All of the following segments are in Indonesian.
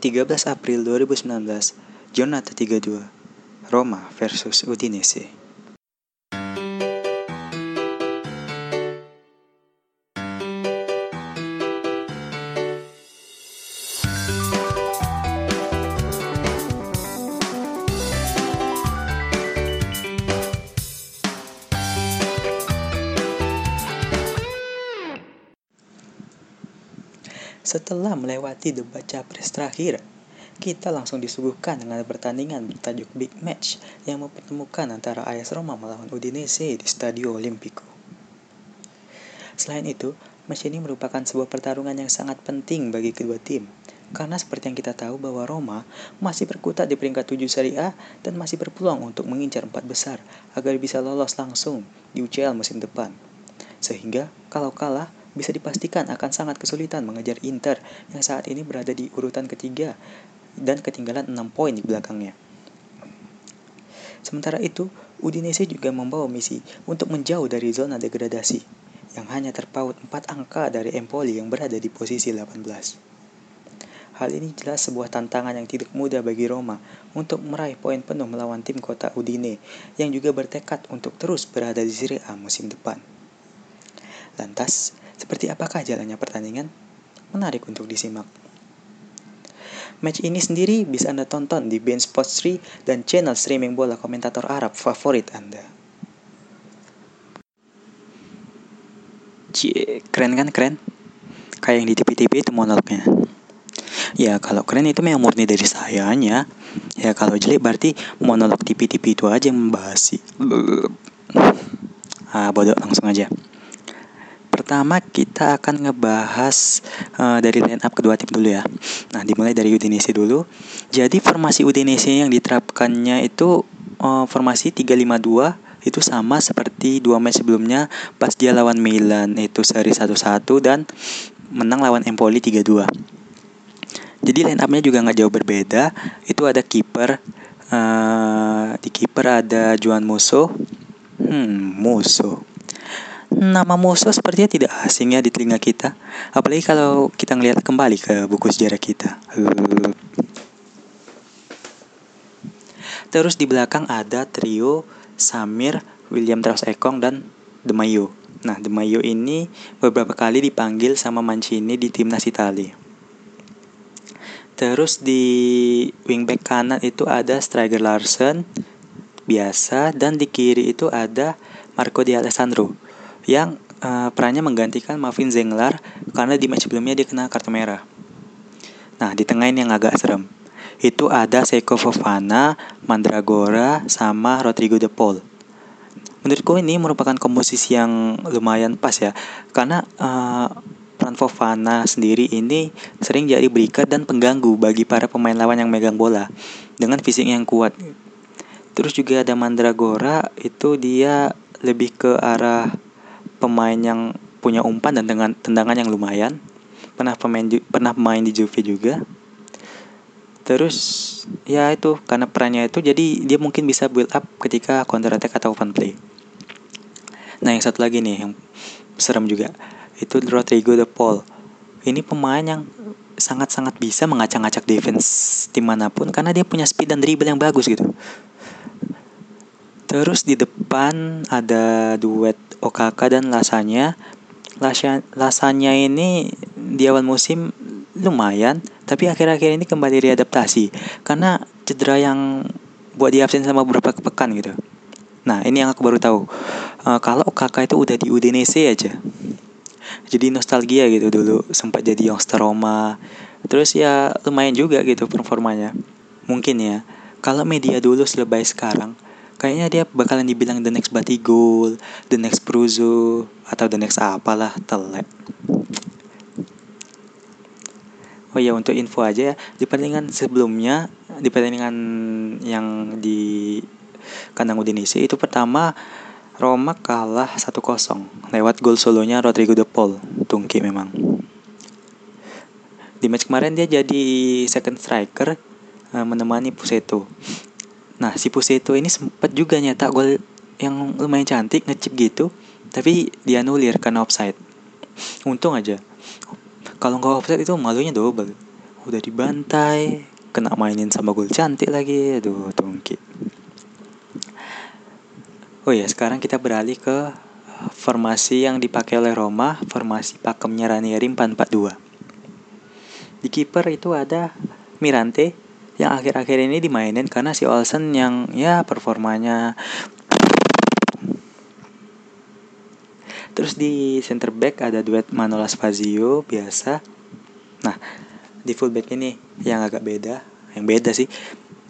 13 April 2019, Jonata 32, Roma versus Udinese. Setelah melewati debat capres terakhir, kita langsung disuguhkan dengan pertandingan bertajuk Big Match yang mempertemukan antara AS Roma melawan Udinese di Stadio Olimpico. Selain itu, match ini merupakan sebuah pertarungan yang sangat penting bagi kedua tim, karena seperti yang kita tahu bahwa Roma masih berkutat di peringkat 7 Serie A dan masih berpeluang untuk mengincar empat besar agar bisa lolos langsung di UCL musim depan. Sehingga, kalau kalah, bisa dipastikan akan sangat kesulitan mengejar Inter yang saat ini berada di urutan ketiga dan ketinggalan 6 poin di belakangnya. Sementara itu, Udinese juga membawa misi untuk menjauh dari zona degradasi yang hanya terpaut 4 angka dari Empoli yang berada di posisi 18. Hal ini jelas sebuah tantangan yang tidak mudah bagi Roma untuk meraih poin penuh melawan tim kota Udine yang juga bertekad untuk terus berada di Serie A musim depan. Lantas, seperti apakah jalannya pertandingan? Menarik untuk disimak. Match ini sendiri bisa Anda tonton di Bein Sports 3 dan channel streaming bola komentator Arab favorit Anda. Cie, keren kan keren? Kayak yang di TV-TV itu monolognya. Ya kalau keren itu memang murni dari sayanya. Ya kalau jelek berarti monolog TV-TV itu aja yang membahas sih. Ah bodoh langsung aja. Pertama kita akan ngebahas uh, dari line up kedua tim dulu ya. Nah dimulai dari Udinese dulu. Jadi formasi Udinese yang diterapkannya itu uh, formasi 352 itu sama seperti dua match sebelumnya pas dia lawan Milan itu seri 1-1 dan menang lawan Empoli 3-2. Jadi line up-nya juga nggak jauh berbeda. Itu ada kiper uh, di kiper ada Juan Musso. Hmm, Musso nama musuh sepertinya tidak asing ya di telinga kita. Apalagi kalau kita ngelihat kembali ke buku sejarah kita. Terus di belakang ada trio Samir, William Traus Ekong, dan Demayo. Nah, Demayo ini beberapa kali dipanggil sama Mancini di timnas Italia. Terus di wingback kanan itu ada Striker Larsen biasa dan di kiri itu ada Marco Di Alessandro yang uh, perannya menggantikan Marvin Zengler karena di match sebelumnya dia kena kartu merah. Nah, di tengah ini yang agak serem. Itu ada Seiko Fofana, Mandragora, sama Rodrigo De Paul. Menurutku ini merupakan komposisi yang lumayan pas ya, karena uh, peran Fofana sendiri ini sering jadi berikat dan pengganggu bagi para pemain lawan yang megang bola dengan fisik yang kuat. Terus juga ada Mandragora, itu dia lebih ke arah pemain yang punya umpan dan dengan tendangan yang lumayan. Pernah pemain pernah main di Juve juga. Terus ya itu karena perannya itu jadi dia mungkin bisa build up ketika counter attack atau open play. Nah yang satu lagi nih yang serem juga itu Rodrigo de Paul. Ini pemain yang sangat-sangat bisa mengacak-acak defense tim mana pun karena dia punya speed dan dribble yang bagus gitu. Terus di depan ada duet Okaka dan Lasanya. Lasanya ini di awal musim lumayan, tapi akhir-akhir ini kembali diadaptasi karena cedera yang buat dia absen sama beberapa pekan gitu. Nah, ini yang aku baru tahu. Uh, kalau Okaka itu udah di Udinese aja. Jadi nostalgia gitu dulu sempat jadi youngster Roma. Terus ya lumayan juga gitu performanya. Mungkin ya. Kalau media dulu selebay sekarang, kayaknya dia bakalan dibilang the next Batigol, the next Pruzo, atau the next apalah telek. Oh ya untuk info aja ya di pertandingan sebelumnya di pertandingan yang di kandang Udinese itu pertama Roma kalah 1-0 lewat gol solonya Rodrigo De Paul. Tungki memang. Di match kemarin dia jadi second striker eh, menemani Puseto. Nah si Puseto ini sempat juga nyetak gol yang lumayan cantik ngecip gitu tapi dia nulir karena offside. Untung aja. Kalau nggak offside itu malunya double. Udah dibantai kena mainin sama gol cantik lagi. Aduh tungki. Oh ya sekarang kita beralih ke formasi yang dipakai oleh Roma formasi pakemnya Ranieri 442 di kiper itu ada Mirante yang akhir-akhir ini dimainin karena si Olsen yang ya performanya Terus di center back ada duet Manolas Fazio biasa. Nah, di fullback ini yang agak beda, yang beda sih.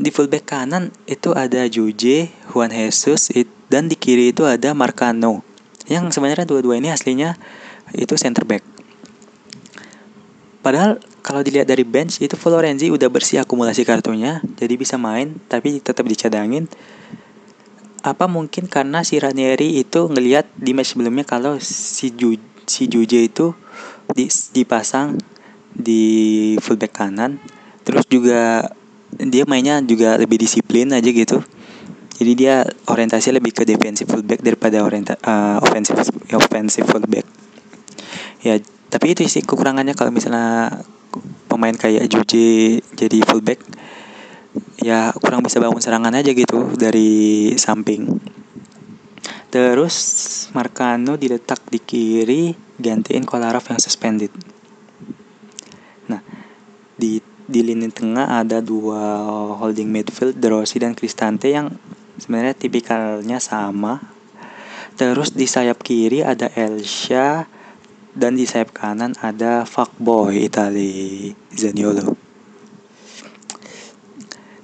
Di fullback kanan itu ada Juje, Juan Jesus, dan di kiri itu ada Marcano. Yang sebenarnya dua-dua ini aslinya itu center back. Padahal kalau dilihat dari bench itu Florenzi udah bersih akumulasi kartunya, jadi bisa main tapi tetap dicadangin. Apa mungkin karena si Ranieri itu ngelihat di match sebelumnya kalau si Ju, si Juje itu di, dipasang di fullback kanan terus juga dia mainnya juga lebih disiplin aja gitu. Jadi dia orientasi lebih ke defensive fullback daripada orienta uh, offensive offensive fullback. Ya tapi itu sih kekurangannya kalau misalnya pemain kayak Juje jadi fullback ya kurang bisa bangun serangan aja gitu dari samping. Terus Marcano diletak di kiri gantiin Kolarov yang suspended. Nah di di lini tengah ada dua holding midfield Rossi dan Cristante yang sebenarnya tipikalnya sama. Terus di sayap kiri ada Elsha dan di sayap kanan ada fuckboy Itali Zaniolo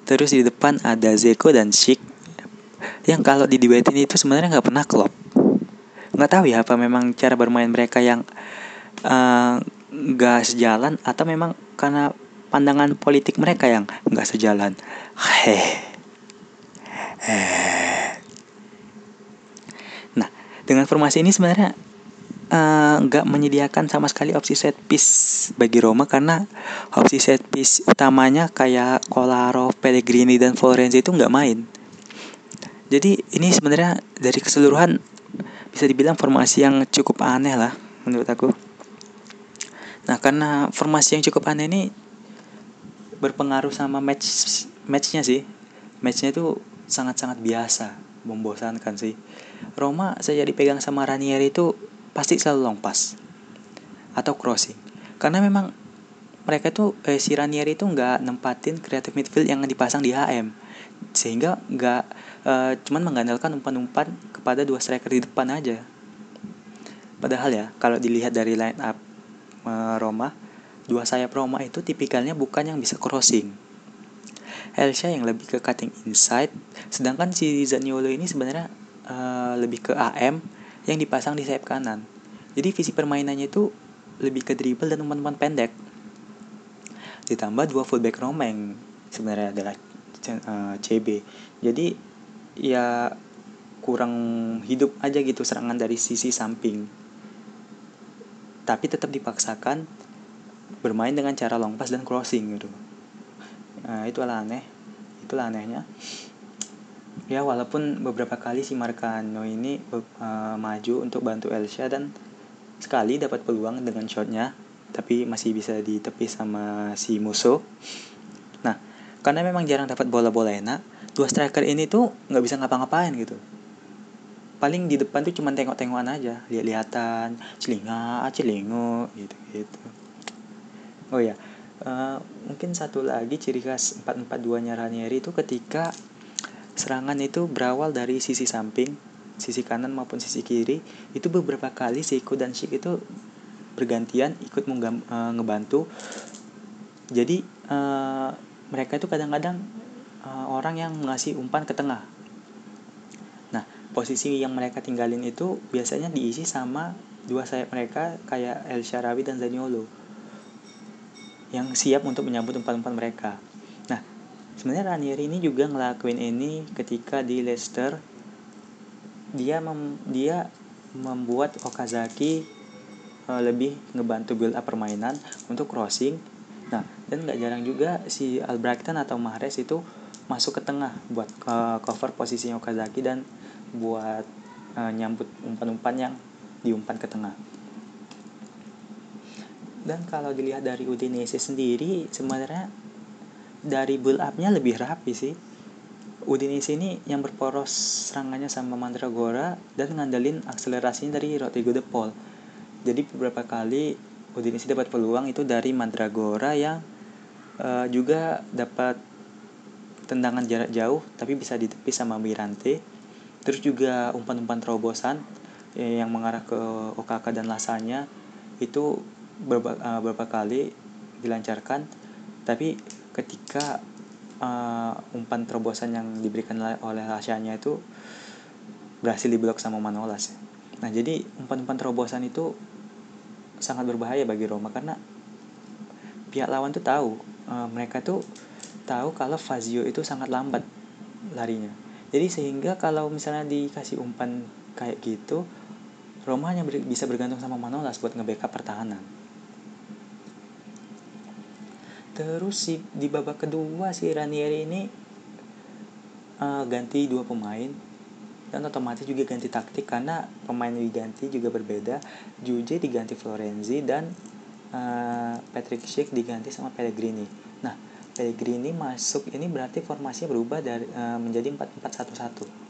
Terus di depan ada Zeko dan Chic yang kalau di diduetin itu sebenarnya nggak pernah klop. Nggak tahu ya apa memang cara bermain mereka yang eh, nggak uh, sejalan atau memang karena pandangan politik mereka yang nggak sejalan. Heh. Nah, dengan formasi ini sebenarnya nggak uh, menyediakan sama sekali opsi set piece bagi Roma karena opsi set piece utamanya kayak Kolarov, Pellegrini dan Florenzi itu nggak main. Jadi ini sebenarnya dari keseluruhan bisa dibilang formasi yang cukup aneh lah menurut aku. Nah karena formasi yang cukup aneh ini berpengaruh sama match matchnya sih. Matchnya itu sangat-sangat biasa, membosankan sih. Roma saya dipegang sama Ranieri itu pasti selalu long pass atau crossing. Karena memang mereka tuh eh, si Ranieri itu nggak nempatin kreatif midfield yang dipasang di HM sehingga nggak eh, cuman mengandalkan umpan-umpan kepada dua striker di depan aja. Padahal ya kalau dilihat dari line up eh, Roma dua sayap Roma itu tipikalnya bukan yang bisa crossing. Elsa yang lebih ke cutting inside sedangkan si Zaniolo ini sebenarnya uh, lebih ke AM yang dipasang di sayap kanan. Jadi visi permainannya itu lebih ke dribble dan umpan-umpan pendek. Ditambah dua fullback Roma yang sebenarnya adalah uh, eh, CB. Jadi ya kurang hidup aja gitu serangan dari sisi samping. Tapi tetap dipaksakan bermain dengan cara long pass dan crossing gitu. Nah, itu aneh. Itulah anehnya ya walaupun beberapa kali si Marcano ini uh, maju untuk bantu Elsa dan sekali dapat peluang dengan shotnya tapi masih bisa ditepis sama si musuh nah karena memang jarang dapat bola-bola enak dua striker ini tuh nggak bisa ngapa-ngapain gitu. Paling di depan tuh cuma tengok-tengokan aja lihat-lihatan celinga celingo gitu gitu oh ya uh, mungkin satu lagi ciri khas 442 nya Ranieri itu ketika Serangan itu berawal dari sisi samping, sisi kanan maupun sisi kiri. Itu beberapa kali Seiko dan Shik itu bergantian ikut menggam, e, ngebantu. Jadi e, mereka itu kadang-kadang e, orang yang ngasih umpan ke tengah. Nah, posisi yang mereka tinggalin itu biasanya diisi sama dua sayap mereka kayak El Sharawi dan Zaniolo yang siap untuk menyambut umpan-umpan mereka sebenarnya Ranieri ini juga ngelakuin ini ketika di Leicester. Dia mem, dia membuat Okazaki uh, lebih ngebantu build up permainan untuk crossing. Nah dan nggak jarang juga si Albrighton atau Mahrez itu masuk ke tengah buat uh, cover posisinya Okazaki dan buat uh, nyambut umpan-umpan yang diumpan ke tengah. Dan kalau dilihat dari Udinese sendiri sebenarnya dari build up-nya lebih rapi sih. Udinese ini yang berporos serangannya sama Mandragora dan ngandelin akselerasinya dari Rodrigo de Paul. Jadi beberapa kali Udinese dapat peluang itu dari Mandragora yang uh, juga dapat tendangan jarak jauh tapi bisa ditepis sama Mirante. Terus juga umpan-umpan terobosan eh, yang mengarah ke Okaka dan Lasanya itu beberapa, uh, beberapa kali dilancarkan. Tapi ketika uh, umpan terobosan yang diberikan oleh Lasanya itu berhasil diblok sama Manolas nah jadi umpan-umpan terobosan itu sangat berbahaya bagi Roma karena pihak lawan tuh tahu uh, mereka tuh tahu kalau Fazio itu sangat lambat larinya. Jadi sehingga kalau misalnya dikasih umpan kayak gitu Roma hanya bisa bergantung sama Manolas buat nge-backup pertahanan terus si di babak kedua si Ranieri ini uh, ganti dua pemain. Dan otomatis juga ganti taktik karena pemain yang diganti juga berbeda. Juje diganti Florenzi dan uh, Patrick Schick diganti sama Pellegrini. Nah Pellegrini masuk ini berarti formasinya berubah dari uh, menjadi 4-4-1-1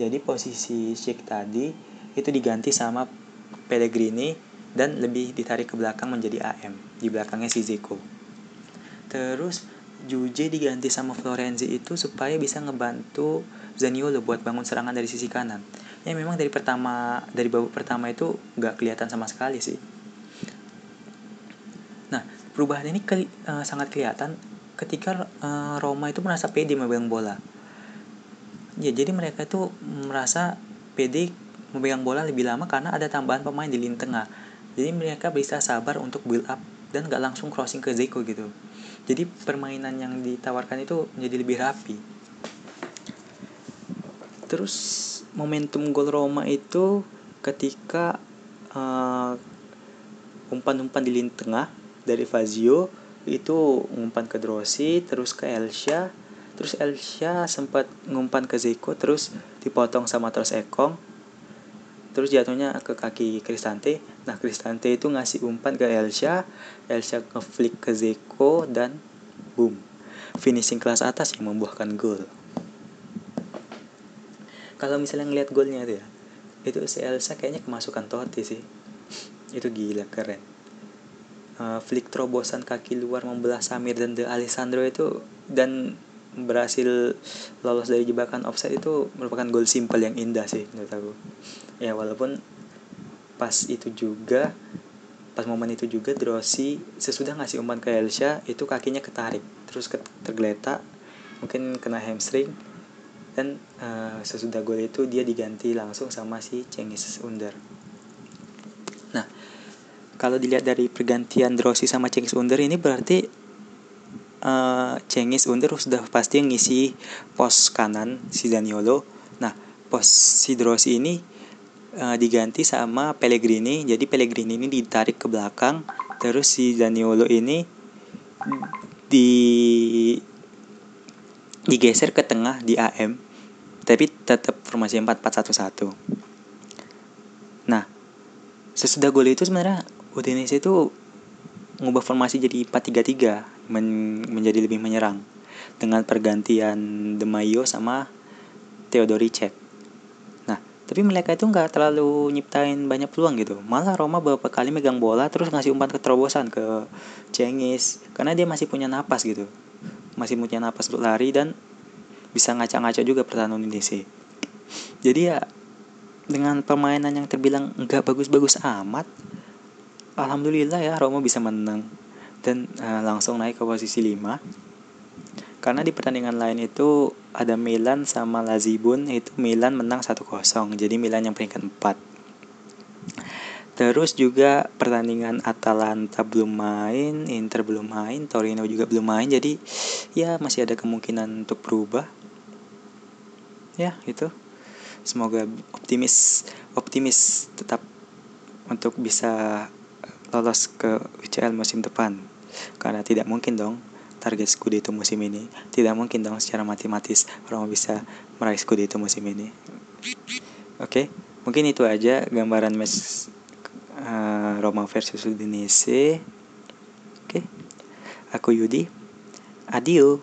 jadi posisi Schick tadi itu diganti sama Pellegrini dan lebih ditarik ke belakang menjadi AM di belakangnya si terus Juje diganti sama Florenzi itu supaya bisa ngebantu Zaniolo buat bangun serangan dari sisi kanan. Ya memang dari pertama dari babak pertama itu nggak kelihatan sama sekali sih. Nah perubahan ini keli, uh, sangat kelihatan ketika uh, Roma itu merasa pede memegang bola. Ya jadi mereka itu merasa pede memegang bola lebih lama karena ada tambahan pemain di lini tengah. Jadi mereka bisa sabar untuk build up dan nggak langsung crossing ke Zeko gitu jadi permainan yang ditawarkan itu menjadi lebih rapi. Terus momentum gol Roma itu ketika uh, umpan-umpan di lini tengah dari Fazio itu umpan ke Drossi terus ke Elsia terus Elsia sempat ngumpan ke Zeko terus dipotong sama terus Ekong terus jatuhnya ke kaki Cristante nah Cristante itu ngasih umpan ke Elsa. Elsa ngeflick ke Zeko dan boom finishing kelas atas yang membuahkan gol. Kalau misalnya ngeliat golnya itu ya itu si Elsa kayaknya kemasukan Totti sih. Itu gila keren. Uh, flick terobosan kaki luar membelah Samir dan De Alessandro itu dan berhasil lolos dari jebakan offside itu merupakan gol simpel yang indah sih menurut aku. Ya walaupun pas itu juga pas momen itu juga Drossi sesudah ngasih umpan ke Elsa itu kakinya ketarik terus tergeletak mungkin kena hamstring dan uh, sesudah gol itu dia diganti langsung sama si Cengiz Under. Nah kalau dilihat dari pergantian Drossi sama Cengiz Under ini berarti uh, Cengiz Under sudah pasti ngisi pos kanan si Daniolo. Nah, pos si Drossi ini uh, diganti sama Pellegrini. Jadi Pellegrini ini ditarik ke belakang, terus si Daniolo ini di digeser ke tengah di AM. Tapi tetap formasi 4-4-1-1. Nah, sesudah gol itu sebenarnya Udinese itu mengubah formasi jadi 4-3-3 men menjadi lebih menyerang dengan pergantian De Mayo sama Theodoricek. Nah, tapi mereka itu nggak terlalu nyiptain banyak peluang gitu. Malah Roma beberapa kali megang bola terus ngasih umpan keterobosan ke Cengiz karena dia masih punya napas gitu. Masih punya napas untuk lari dan bisa ngaca-ngaca juga pertahanan Indonesia. Jadi ya dengan permainan yang terbilang nggak bagus-bagus amat, alhamdulillah ya Roma bisa menang dan uh, langsung naik ke posisi 5 karena di pertandingan lain itu ada Milan sama Lazibun itu Milan menang 1-0 jadi Milan yang peringkat 4 Terus juga pertandingan Atalanta belum main, Inter belum main, Torino juga belum main. Jadi ya masih ada kemungkinan untuk berubah. Ya, itu. Semoga optimis optimis tetap untuk bisa lolos ke UCL musim depan karena tidak mungkin dong target Scudetto musim ini tidak mungkin dong secara matematis Roma bisa meraih Scudetto musim ini oke okay? mungkin itu aja gambaran mes uh, Roma versus Udinese Aku Yudi. Adio.